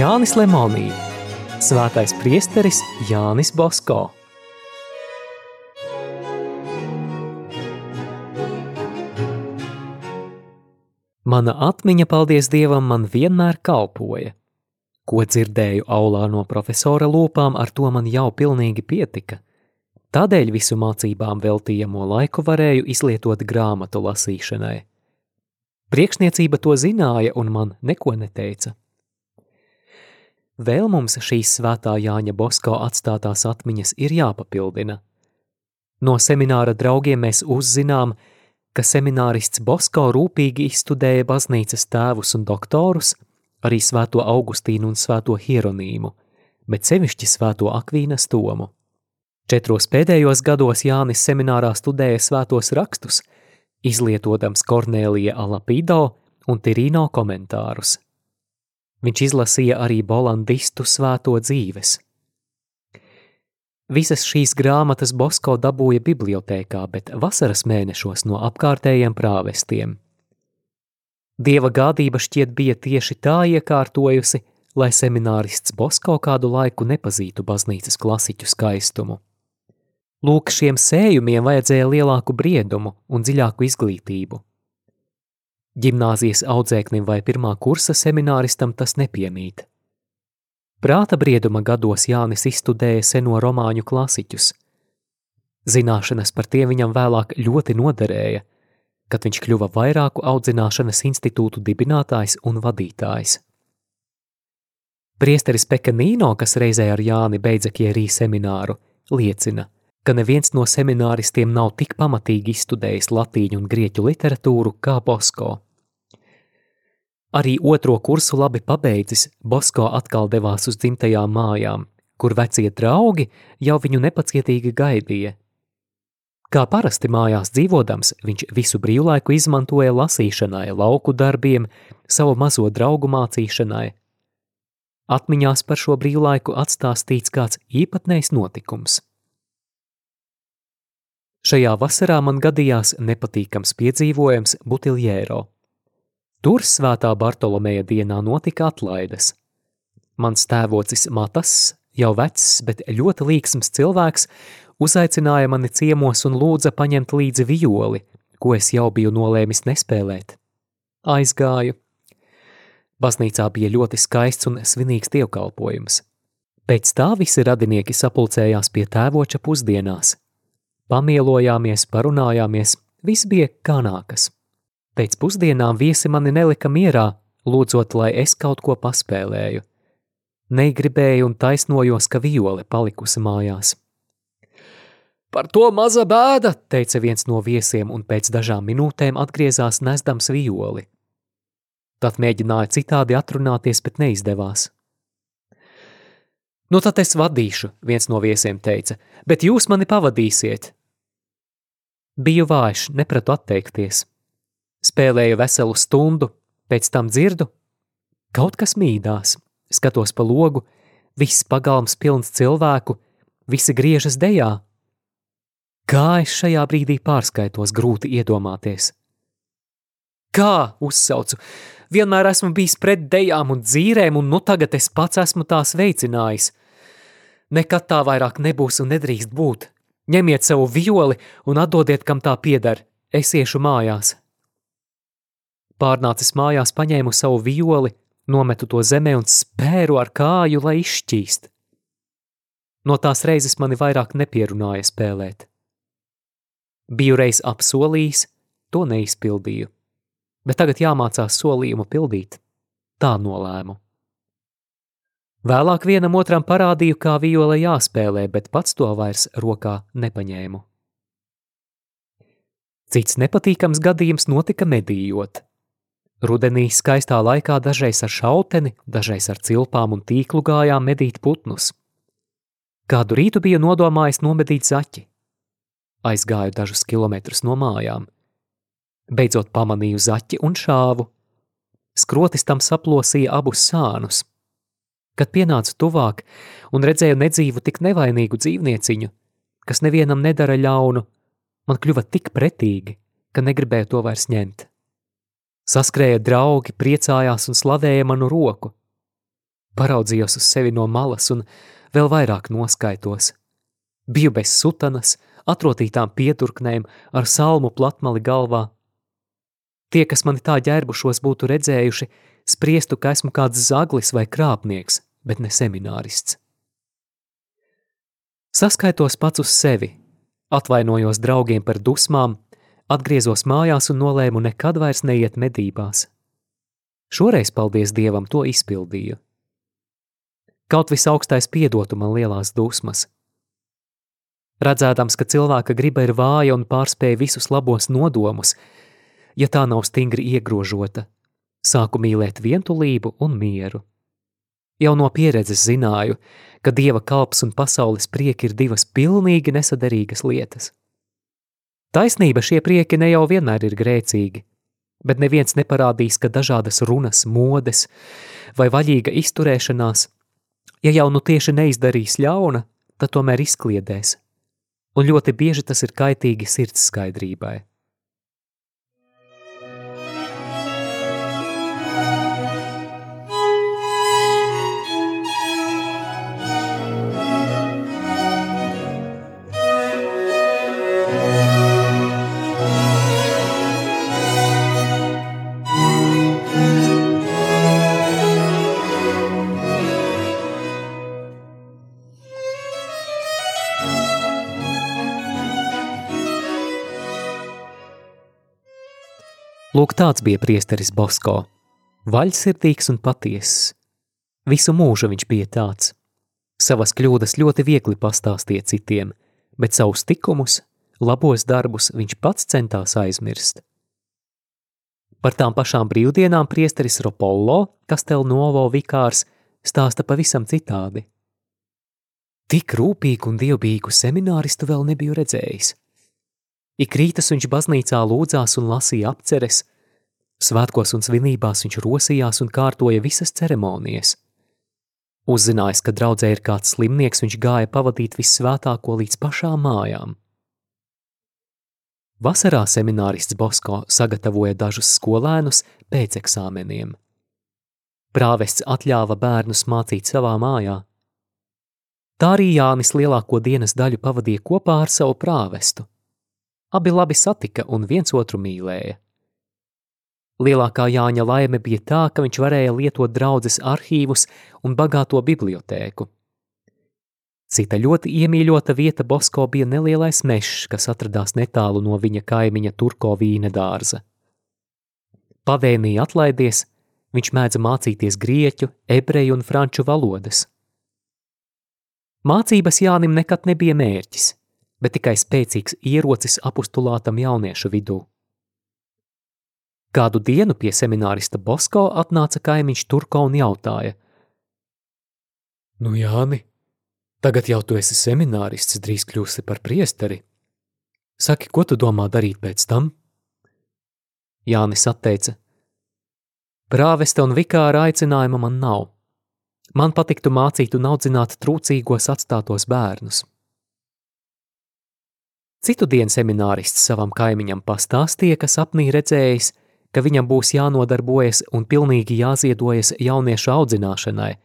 Jānis Lemonī, Svētais priesteris Jānis Bosko. Mana atmiņa, paldies Dievam, man vienmēr kalpoja. Ko dzirdēju aulā no profesora lūpām, ar to man jau pilnīgi pietika. Tādēļ visu mācībām veltījamo laiku varēju izlietot grāmatu lasīšanai. Priekšniecība to zināja un man neko neteica. Vēl mums šīs svētā Jāņa Bosko atstātās atmiņas ir jāpapildina. No semināra draugiem mēs uzzinām, ka seminārists Bosko rūpīgi izstudēja baznīcas tēvus un doktorus, arī svēto Augustīnu un svēto Hieronīmu, bet sevišķi svēto Akvīnas Tomu. Četros pēdējos gados Jānis seminārā studēja svētos rakstus, izlietodams Kornēlija Alapido un Tirino komentārus. Viņš izlasīja arī Bolandistu svēto dzīves – Visas šīs grāmatas Bosko dabūja bibliotēkā, bet vasaras mēnešos no apkārtējiem prāvestiem. Dieva gādība šķiet bija tieši tā iekārtojusi, lai seminārists Bosko kādu laiku nepazītu baznīcas klasiķu skaistumu. Lūk, šiem sējumiem vajadzēja lielāku briedumu un dziļāku izglītību. Gimnāzijas audzēknim vai pirmā kursa semināristam tas nepiemīt. Prāta brieduma gados Jānis izstudēja seno romāņu klasiķus. Zināšanas par tiem viņam vēlāk ļoti noderēja, kad viņš kļuva vairāku audzināšanas institūtu dibinātājs un vadītājs. Priesteris Pekanīno, kas reizē ar Jāni beidza Kierī semināru, liecina, ka neviens no semināristiem nav tik pamatīgi izstudējis latīņu un grieķu literatūru kā Bosko. Arī otro kursu labi pabeidzis, Bosko atkal devās uz dzimtajām mājām, kur vecie draugi jau viņu nepacietīgi gaidīja. Kā parasti mājās dzīvodams, viņš visu brīvlaiku izmantoja lasīšanai, lauku darbiem, savu mazo draugu mācīšanai. Atmiņās par šo brīvlaiku atstāstīts kāds īpatnējs notikums. Šajā vasarā man gadījās nepatīkams piedzīvojums Butiljēro. Tur svētā Bartolomeja dienā notika atlaides. Mans tēvocis Matas, jau vecs, bet ļoti līksms cilvēks, uzaicināja mani ciemos un lūdza paņemt līdzi violi, ko es jau biju nolēmis nespēlēt. Aizgāju. Baznīcā bija ļoti skaists un svinīgs dievkalpojums. Pēc tā visi radinieki sapulcējās pie tēvoča pusdienās. Pamielojāmies, parunājāmies, viss bija kā nākas. Pēc pusdienām viesi mani nelika mierā, lūdzot, lai es kaut ko paspēlēju. Negribēju un taisnojos, ka viole palikusi mājās. Par to maza bēda, teica viens no viesiem, un pēc dažām minūtēm atgriezās nesdams violi. Tad mēģināja citādi atrunāties, bet neizdevās. Nu tad es vadīšu, viens no viesiem teica, bet jūs mani pavadīsiet. Biju vājš, nepratu atteikties. Spēlēju veselu stundu, pēc tam dzirdu, kaut kas mīdās. Skatos pa logu, viss pagalms pilns cilvēku, visi griežas dejā. Kā es šajā brīdī pārskaitos, grūti iedomāties. Kā uzsaucu, vienmēr esmu bijis pret dejām un dzīrēm, un nu tagad es pats esmu tās veicinājis. Nekad tā vairāk nebūs un nedrīkst būt. Ņemiet savu violi un atdodiet, kam tā pieder. Es iešu mājās. Pārnācis mājās, paņēmu savu violi, nometu to zemē un spēru ar kāju, lai izšķīst. No tās reizes mani vairāk nepierunāja spēlēt. Biju reiz apsolījis, to neizpildīju, bet tagad jāmācās solījumu pildīt. Tā nolēmu. Vēlāk vienam otram parādīju, kā viole jāspēlē, bet pats to vairs rokā nepaņēmu. Cits nepatīkams gadījums notika medījot. Rudenī skaistā laikā dažreiz ar šauteni, dažreiz ar cilpām un tīklu gājām medīt putnus. Kādu rītu biju nodomājis nomedīt zaķi. Aizgāju dažus kilometrus no mājām. Beidzot pamanīju zaķi un šāvu. Skrotis tam saplosīja abus sānus. Kad pienācu tuvāk un redzēju nedzīvu tik nevainīgu dzīvnieciņu, kas nevienam nedara ļaunu, man kļuva tik pretīgi, ka negribēju to vairs ņemt. Saskrēja draugi, priecājās un slavēja manu roku. paraudzījos uz sevi no malas un vēl vairāk noskaitos. Biju bez sutanas, atrotītām pieturknēm, ar salmu platmali galvā. Tie, kas mani tā ģērbušos, būtu redzējuši, spriestu, ka esmu kāds zaglis vai krāpnieks, bet ne seminārists. Saskaitos pats uz sevi, atvainojos draugiem par dusmām, atgriezos mājās un nolēmu nekad vairs neiet medībās. Šoreiz, paldies Dievam, to izpildīju. Kaut visaugstais piedotu man lielās dusmas. Redzēdams, ka cilvēka griba ir vāja un pārspēja visus labos nodomus, ja tā nav stingri iegrožota, sāku mīlēt vientulību un mieru. Jau no pieredzes zināju, ka dieva kalps un pasaules prieki ir divas pilnīgi nesaderīgas lietas. Taisnība šie prieki ne jau vienmēr ir grēcīgi, bet neviens neparādīs, ka dažādas runas, modes vai vaļīga izturēšanās, ja jau nu tieši neizdarīs ļauna, tad tomēr izkliedēs, un ļoti bieži tas ir kaitīgi sirds skaidrībai. Lūk, tāds bija priesteris Bosko. Vaļsirdīgs un patiesis. Visu mūžu viņš bija tāds. Savas kļūdas ļoti viegli pastāstīja citiem, bet savus tikumus, labos darbus viņš pats centās aizmirst. Par tām pašām brīvdienām priesteris Ropollo, Kastelnovo vikārs, stāsta pavisam citādi. Tik rūpīgu un dievbijīgu semināristu vēl nebiju redzējis. Ik rītas viņš baznīcā lūdzās un lasīja apceres, Svētkos un svinībās viņš rosījās un kārtoja visas ceremonijas. Uzzinājis, ka draudzē ir kāds slimnieks, viņš gāja pavadīt vissvētāko līdz pašām mājām. Vasarā seminārists Bosko sagatavoja dažus skolēnus pēc eksāmeniem. Prāvests atļāva bērnus mācīt savā mājā. Tā arī Jānis lielāko dienas daļu pavadīja kopā ar savu prāvestu. Abi labi satika un viens otru mīlēja. Lielākā Jāņa laime bija tā, ka viņš varēja lietot draudzes arhīvus un bagāto bibliotēku. Cita ļoti iemīļota vieta Bosko bija nelielais mežs, kas atradās netālu no viņa kaimiņa Turko vīna dārza. Pavēnī atlaidies, viņš mēdza mācīties grieķu, ebreju un franču valodas. Mācības Jānim nekad nebija mērķis, bet tikai spēcīgs ierocis apustulātam jauniešu vidū. Kādu dienu pie seminārista Bosko atnāca kaimiņš Turko un jautāja: Nu, Jāni, tagad jau tu esi seminārists, drīz kļūsi par priesteri. Saki, ko tu domā darīt pēc tam? Jānis atteica: Prāvesta un vikāra aicinājuma man nav. Man patiktu mācīt un audzināt trūcīgos atstātos bērnus. Citu dienu seminārists savam kaimiņam pastāstīja, ka sapnī redzējis, ka viņam būs jānodarbojas un pilnīgi jāziedojas jauniešu audzināšanai,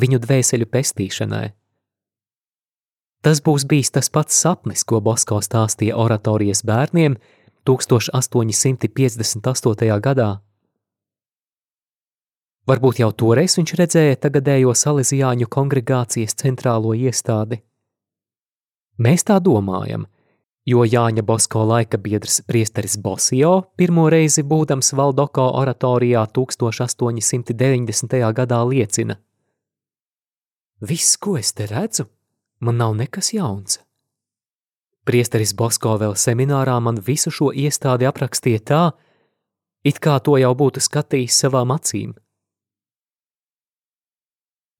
viņu dvēseļu pestīšanai. Tas būs bijis tas pats sapnis, ko Bosko stāstīja oratorijas bērniem 1858. gadā. Varbūt jau toreiz viņš redzēja tagadējo Salesiāņu kongregācijas centrālo iestādi. Mēs tā domājam, jo Jāņa Bosko laika biedrs priesteris Bosio pirmo reizi būdams Valdoko oratorijā 1890. gadā liecina. Viss, ko es te redzu, man nav nekas jauns. Priesteris Bosko vēl seminārā man visu šo iestādi aprakstīja tā, it kā to jau būtu skatījis savām acīm.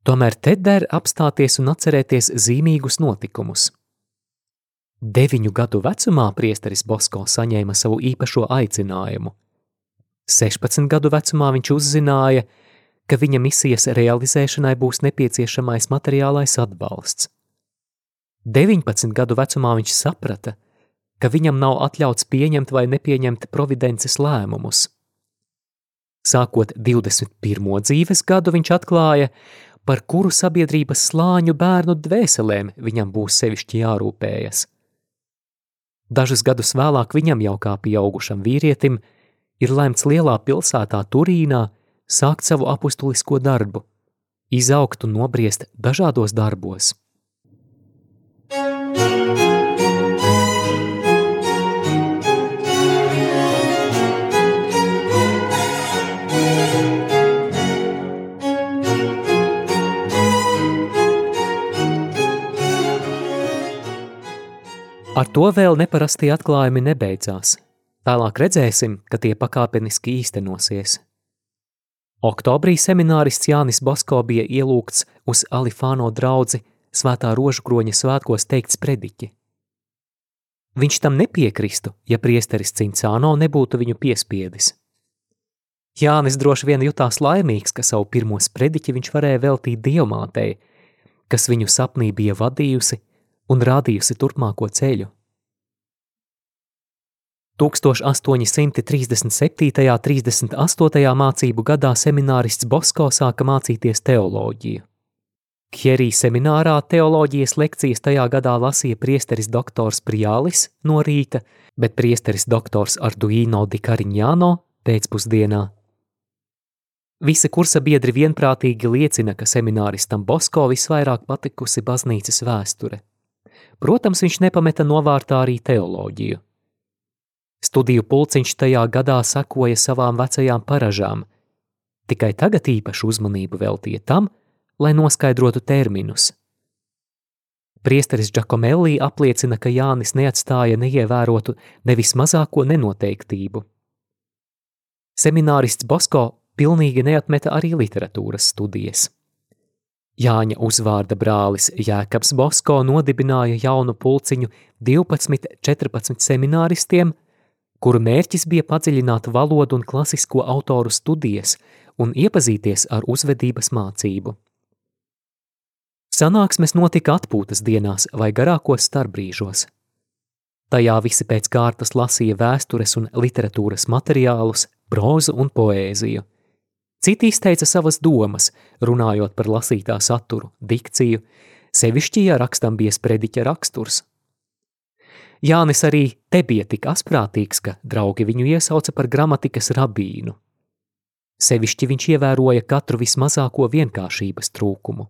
Tomēr te der apstāties un atcerēties zīmīgus notikumus – Deviņu gadu vecumā priesteris Bosko saņēma savu īpašo aicinājumu. 16 gadu vecumā viņš uzzināja, ka viņa misijas realizēšanai būs nepieciešamais materiālais atbalsts. 19 gadu vecumā viņš saprata, ka viņam nav atļauts pieņemt vai nepieņemt providences lēmumus. Sākot 21. dzīves gadu viņš atklāja, par kuru sabiedrības slāņu bērnu dvēselēm viņam būs sevišķi jārūpējas. Dažus gadus vēlāk viņam jau kā pieaugušam vīrietim ir lemts lielā pilsētā Turīnā sākt savu apustulisko darbu, izaugt un nobriest dažādos darbos. Ar to vēl neparastie atklājumi nebeidzās. Tālāk redzēsim, ka tie pakāpeniski īstenosies. Oktobrī seminārists Jānis Basko bija ielūgts uz Alifāno draudzi svētā rožkroņa svētkos teikt sprediķi. Viņš tam nepiekristu, ja priesteris Cincāno nebūtu viņu piespiedis. Jānis droši vien jutās laimīgs, ka savu pirmo sprediķi viņš varēja veltīt dievmātei, kas viņu sapnī bija vadījusi un rādījusi turpmāko ceļu. 1837. un 38. mācību gadā seminārists Bosko sāka mācīties teoloģiju. Kjerī seminārā teoloģijas lekcijas tajā gadā lasīja priesteris doktors Prijālis no rīta, bet priesteris doktors Arduino di Carignano pēcpusdienā. Visi kursa biedri vienprātīgi liecina, ka semināristam Bosko visvairāk patikusi baznīcas vēsture. Protams, viņš nepameta novārtā arī teoloģiju. Studiju pulciņš tajā gadā sakoja savām vecajām paražām, tikai tagad īpašu uzmanību veltīja tam, lai noskaidrotu terminus. Priesteris Giacomelli apliecina, ka Jānis neatstāja neievērotu nevis mazāko nenoteiktību. Seminārists Bosko pilnīgi neatmeta arī literatūras studijas. Jāņa uzvārda brālis Jēkabs Bosko nodibināja jaunu pulciņu 12-14 semināristiem, kuru mērķis bija padziļināt valodu un klasisko autoru studijas un iepazīties ar uzvedības mācību. Sanāksmes notika atpūtas dienās vai garākos starpbrīžos. Tajā visi pēc kārtas lasīja vēstures un literatūras materiālus, prózu un poēziju – Citi izteica savas domas, runājot par lasītā saturu, dikciju, sevišķi, ja rakstam bija sprediķa raksturs. Jānis arī te bija tik asprātīgs, ka draugi viņu iesauca par gramatikas rabīnu. Sevišķi viņš ievēroja katru vismazāko vienkāršības trūkumu.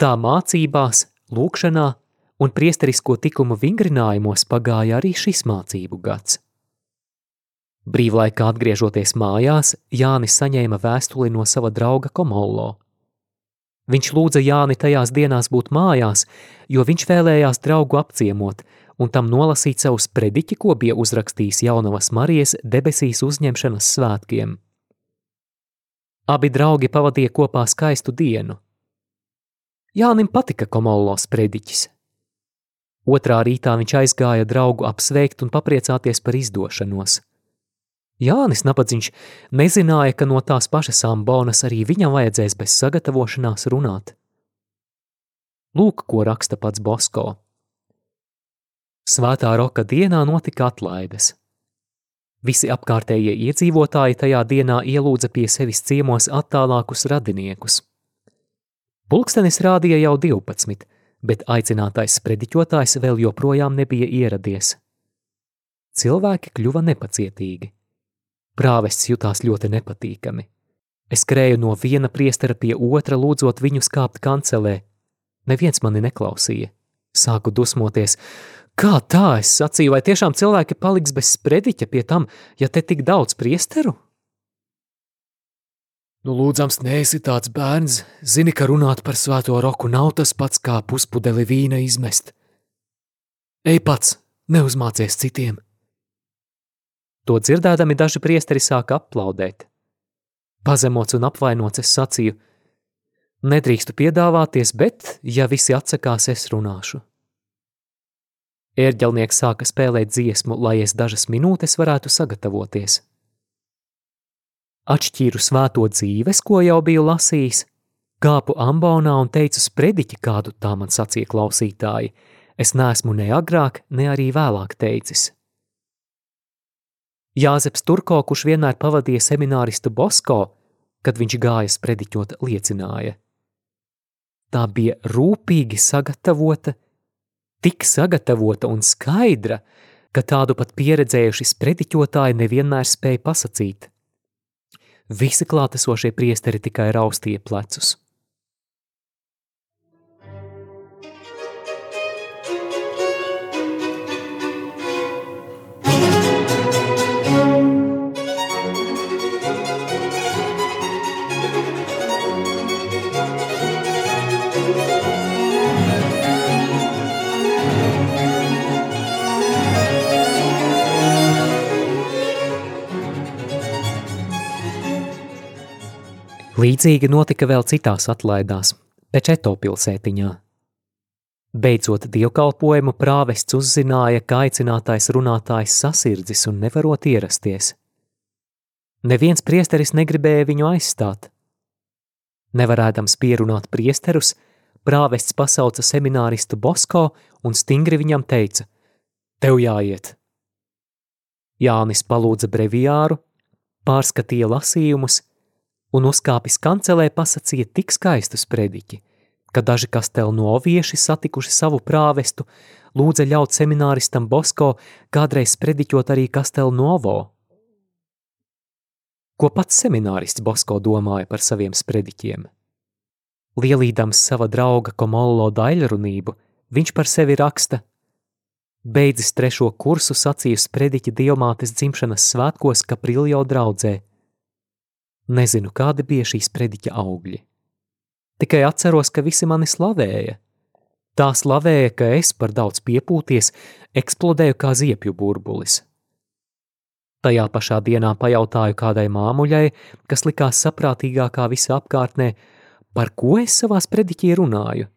Tā mācībās, lūkšanā un priesterisko tikumu vingrinājumos pagāja arī šis mācību gads. Brīvlaikā atgriežoties mājās, Jānis saņēma vēstuli no sava drauga Komollo. Viņš lūdza Jāni tajās dienās būt mājās, jo viņš vēlējās draugu apciemot un tam nolasīt savu sprediķi, ko bija uzrakstījis Jaunavas Marijas debesīs uzņemšanas svētkiem. Abi draugi pavadīja kopā skaistu dienu. Jānim patika Komollo sprediķis. Otrā rītā viņš aizgāja draugu apsveikt un papriecāties par izdošanos – Jānis Nabadziņš nezināja, ka no tās pašas ambonas arī viņam vajadzēs bez sagatavošanās runāt. Lūk, ko raksta pats Bosko. Svētā roka dienā notika atlaides. Visi apkārtējie iedzīvotāji tajā dienā ielūdza pie sevis ciemos attālākus radiniekus. Pulkstenis rādīja jau 12, bet aicinātais sprediķotājs vēl joprojām nebija ieradies. Cilvēki kļuva nepacietīgi. Prāvests jutās ļoti nepatīkami. Es skrēju no viena priestera pie otra, lūdzot viņu skāpt kancelē. Neviens mani neklausīja. Sāku dusmoties. Kā tā, es sacīju, vai tiešām cilvēki paliks bez sprediķa pie tam, ja te tik daudz priesteru? Nu, lūdzams, neesi tāds bērns, zini, ka runāt par svēto roku nav tas pats kā puspudeli vīna izmest. Ej pats, neuzmācies citiem! To dzirdēdami daži priesteri sāka aplaudēt. Pazemots un apvainots es sacīju, nedrīkstu piedāvāties, bet, ja visi atsakās, es runāšu. Ērģelnieks sāka spēlēt dziesmu, lai es dažas minūtes varētu sagatavoties. Atšķīru svēto dzīves, ko jau biju lasījis, kāpu ambonā un teicu sprediķi, kādu tā man sacīja klausītāji. Es neesmu ne agrāk, ne arī vēlāk teicis. Jāzeps Turko, kurš vienmēr pavadīja semināristu Bosko, kad viņš gāja sprediķot, liecināja. Tā bija rūpīgi sagatavota, tik sagatavota un skaidra, ka tādu pat pieredzējuši sprediķotāji nevienmēr spēja pasakīt. Visi klātesošie priesteri tikai raustīja plecus. Līdzīgi notika vēl citās atlaidās, Pečeto pilsētiņā. Beidzot dievkalpojumu prāvests uzzināja, ka aicinātais runātājs sasirdzis un nevarot ierasties. Neviens priesteris negribēja viņu aizstāt. Nevarēdams pierunāt priesterus, prāvests pasauca semināristu Bosko un stingri viņam teica: Tev jāiet! Jānis palūdza breviāru, pārskatīja lasījumus, un uzkāpis kancelē pasacīja tik skaistu sprediķi, ka daži kastelno ovieši satikuši savu prāvestu, lūdza ļaut semināristam Bosko kādreiz sprediķot arī kastelnovo. Ko pats seminārists Bosko domāja par saviem sprediķiem? Lielīdams sava drauga Komollo daļrunību, viņš par sevi raksta Beidzis trešo kursu sacīju sprediķi Dievmātes dzimšanas svētkos Kapriljo draudzē – Nezinu, kādi bija šīs prediķa augļi. Tikai atceros, ka visi mani slavēja. Tā slavēja, ka es par daudz piepūties, eksplodēju kā ziepju burbulis. Tajā pašā dienā pajautāju kādai māmuļai, kas likās saprātīgākā visa apkārtnē, par ko es savās prediķī runāju.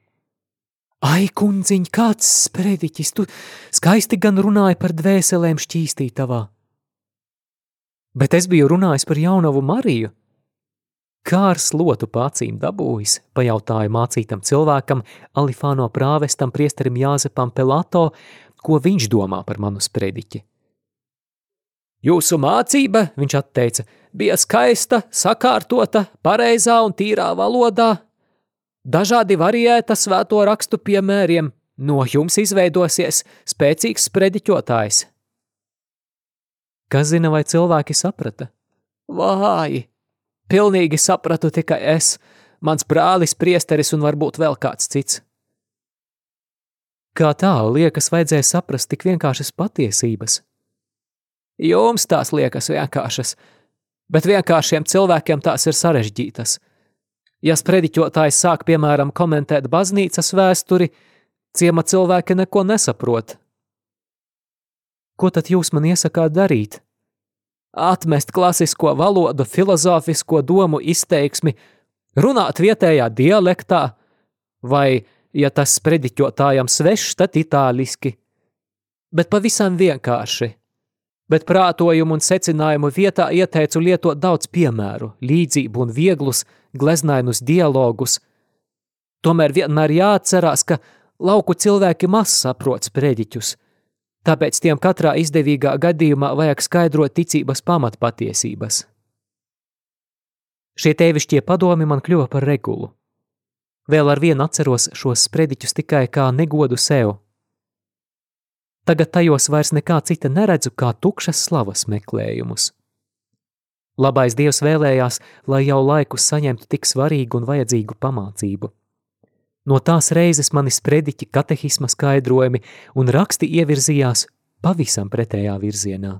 Ai, kundziņ, kāds sprediķis, tu skaisti gan runāji par dvēselēm šķīstītavā. Bet es biju runājis par jaunavu Mariju. Kā ar slotu pācīm dabūjis, pajautāja mācītam cilvēkam, Alifāno prāvestam priesterim Jāzepam Pelato, ko viņš domā par manu sprediķi. Jūsu mācība, viņš atteica, bija skaista, sakārtota, pareizā un tīrā valodā. Dažādi variēta svēto rakstu piemēriem, no jums izveidosies spēcīgs sprediķotājs. Kas zina, vai cilvēki saprata? Vāji! Pilnīgi sapratu tikai es, mans brālis, priesteris un varbūt vēl kāds cits. Kā tā liekas, vajadzēja saprast tik vienkāršas patiesības? Jums tās liekas vienkāršas, bet vienkāršiem cilvēkiem tās ir sarežģītas. Ja sprediķotājs sāk, piemēram, komentēt baznīcas vēsturi, ciema cilvēki neko nesaprot, Ko tad jūs man iesakāt darīt? Atmest klasisko valodu, filozofisko domu izteiksmi, runāt vietējā dialektā, vai, ja tas sprediķotājam svešs, tad itāliski. Bet pavisam vienkārši. Bet prātojumu un secinājumu vietā ieteicu lietot daudz piemēru, līdzību un vieglus, gleznainus dialogus. Tomēr vienmēr jāatcerās, ka lauku cilvēki maz saprot sprediķus – tāpēc tiem katrā izdevīgā gadījumā vajag skaidrot ticības pamatpatiesības. Šie tēvišķie padomi man kļuva par regulu. Vēl ar vienu atceros šos sprediķus tikai kā negodu sev. Tagad tajos vairs nekā cita neredzu kā tukšas slavas meklējumus. Labais Dievs vēlējās, lai jau laikus saņemtu tik svarīgu un vajadzīgu pamācību. No tās reizes mani sprediķi, katehisma skaidrojumi un raksti ievirzījās pavisam pretējā virzienā.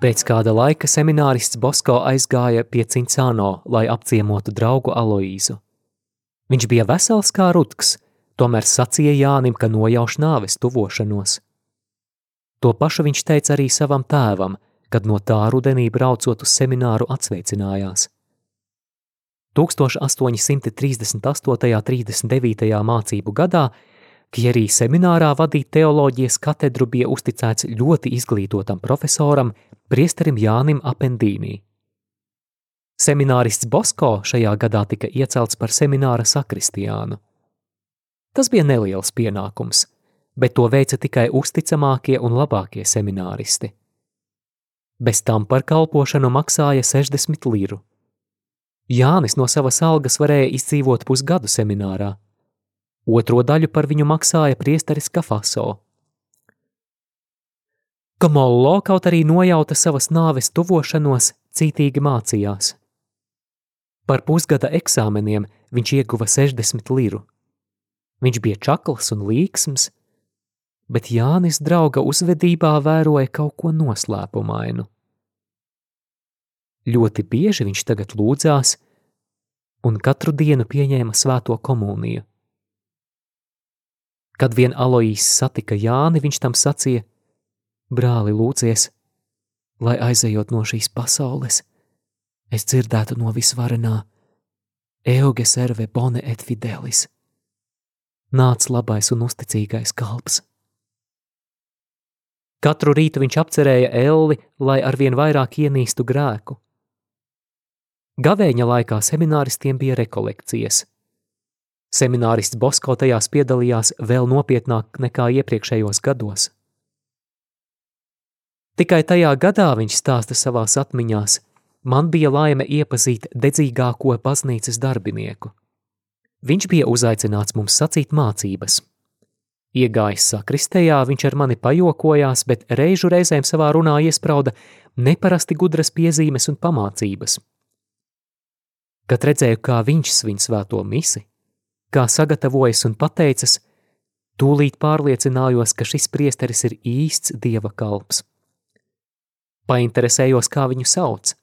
Pēc kāda laika seminārists Bosko aizgāja pie Cincāno, lai apciemotu draugu Aloīzu. Viņš bija vesels kā rutks, tomēr sacīja Jānim, ka nojauš nāves tuvošanos. To pašu viņš teica arī savam tēvam, kad no tā rudenī braucot uz semināru atsveicinājās. 1838. un 39. mācību gadā Kjerī seminārā vadīt teoloģijas katedru bija uzticēts ļoti izglītotam profesoram, priesterim Jānim Apendīnī. Seminārists Bosko šajā gadā tika iecelts par semināra sakristiānu. Tas bija neliels pienākums, bet to veica tikai uzticamākie un labākie semināristi. Bez tam par kalpošanu maksāja 60 liru. Jānis no savas algas varēja izdzīvot pusgadu seminārā – Otro daļu par viņu maksāja priesteris Kafaso. Kamollo kaut arī nojauta savas nāves tuvošanos, cītīgi mācījās. Par pusgada eksāmeniem viņš ieguva 60 liru. Viņš bija čakls un līksms, bet Jānis drauga uzvedībā vēroja kaut ko noslēpumainu. Ļoti bieži viņš tagad lūdzās un katru dienu pieņēma svēto komuniju. Kad vien Aloīs satika Jāni, viņš tam sacīja: Brāli, lūdzies, lai aizejot no šīs pasaules, es dzirdētu no visvarenā Euge serve bone et fidelis. Nāc labais un uzticīgais kalps. Katru rītu viņš apcerēja elli, lai arvien vairāk ienīstu grēku. Gavēņa laikā semināristiem bija rekolekcijas – Seminārists Bosko tajās piedalījās vēl nopietnāk nekā iepriekšējos gados. Tikai tajā gadā viņš stāsta savās atmiņās, man bija laime iepazīt dedzīgāko baznīcas darbinieku. Viņš bija uzaicināts mums sacīt mācības. Iegājis sakristējā, viņš ar mani pajokojās, bet reižu reizēm savā runā iesprauda neparasti gudras piezīmes un pamācības. Kad redzēju, kā viņš svin svēto misi, kā sagatavojas un pateicas, tūlīt pārliecinājos, ka šis priesteris ir īsts dieva kalps. Painteresējos, kā viņu sauc.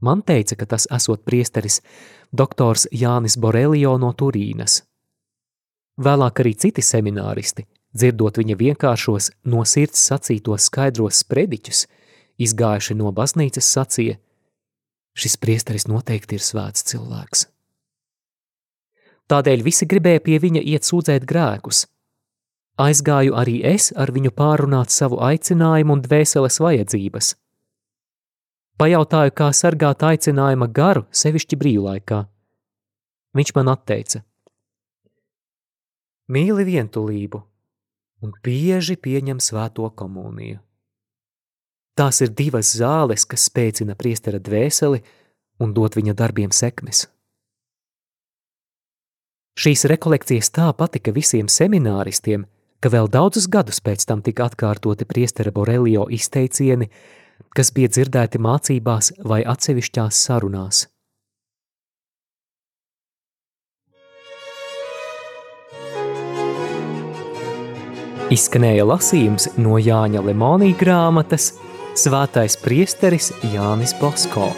Man teica, ka tas esot priesteris doktors Jānis Borelio no Turīnas. Vēlāk arī citi semināristi, dzirdot viņa vienkāršos, no sirds sacītos skaidros sprediķus, izgājuši no baznīcas sacīja, šis priesteris noteikti ir svēts cilvēks. Tādēļ visi gribēja pie viņa iet sūdzēt grēkus. Aizgāju arī es ar viņu pārunāt savu aicinājumu un dvēseles vajadzības. Pajautāju, kā sargāt aicinājuma garu, sevišķi brīvlaikā. Viņš man atteica: Mīli vientulību un bieži pieņem svēto komuniju. Tās ir divas zāles, kas spēcina priestera dvēseli un dot viņa darbiem sekmes. Šīs rekolekcijas tā patika visiem semināristiem, ka vēl daudzus gadus pēc tam tika atkārtoti priestera Borelio izteicieni, kas bija dzirdēti mācībās vai atsevišķās sarunās. Izskanēja lasījums no Jāņa Lemonija grāmatas Svētais priesteris Jānis Bosko.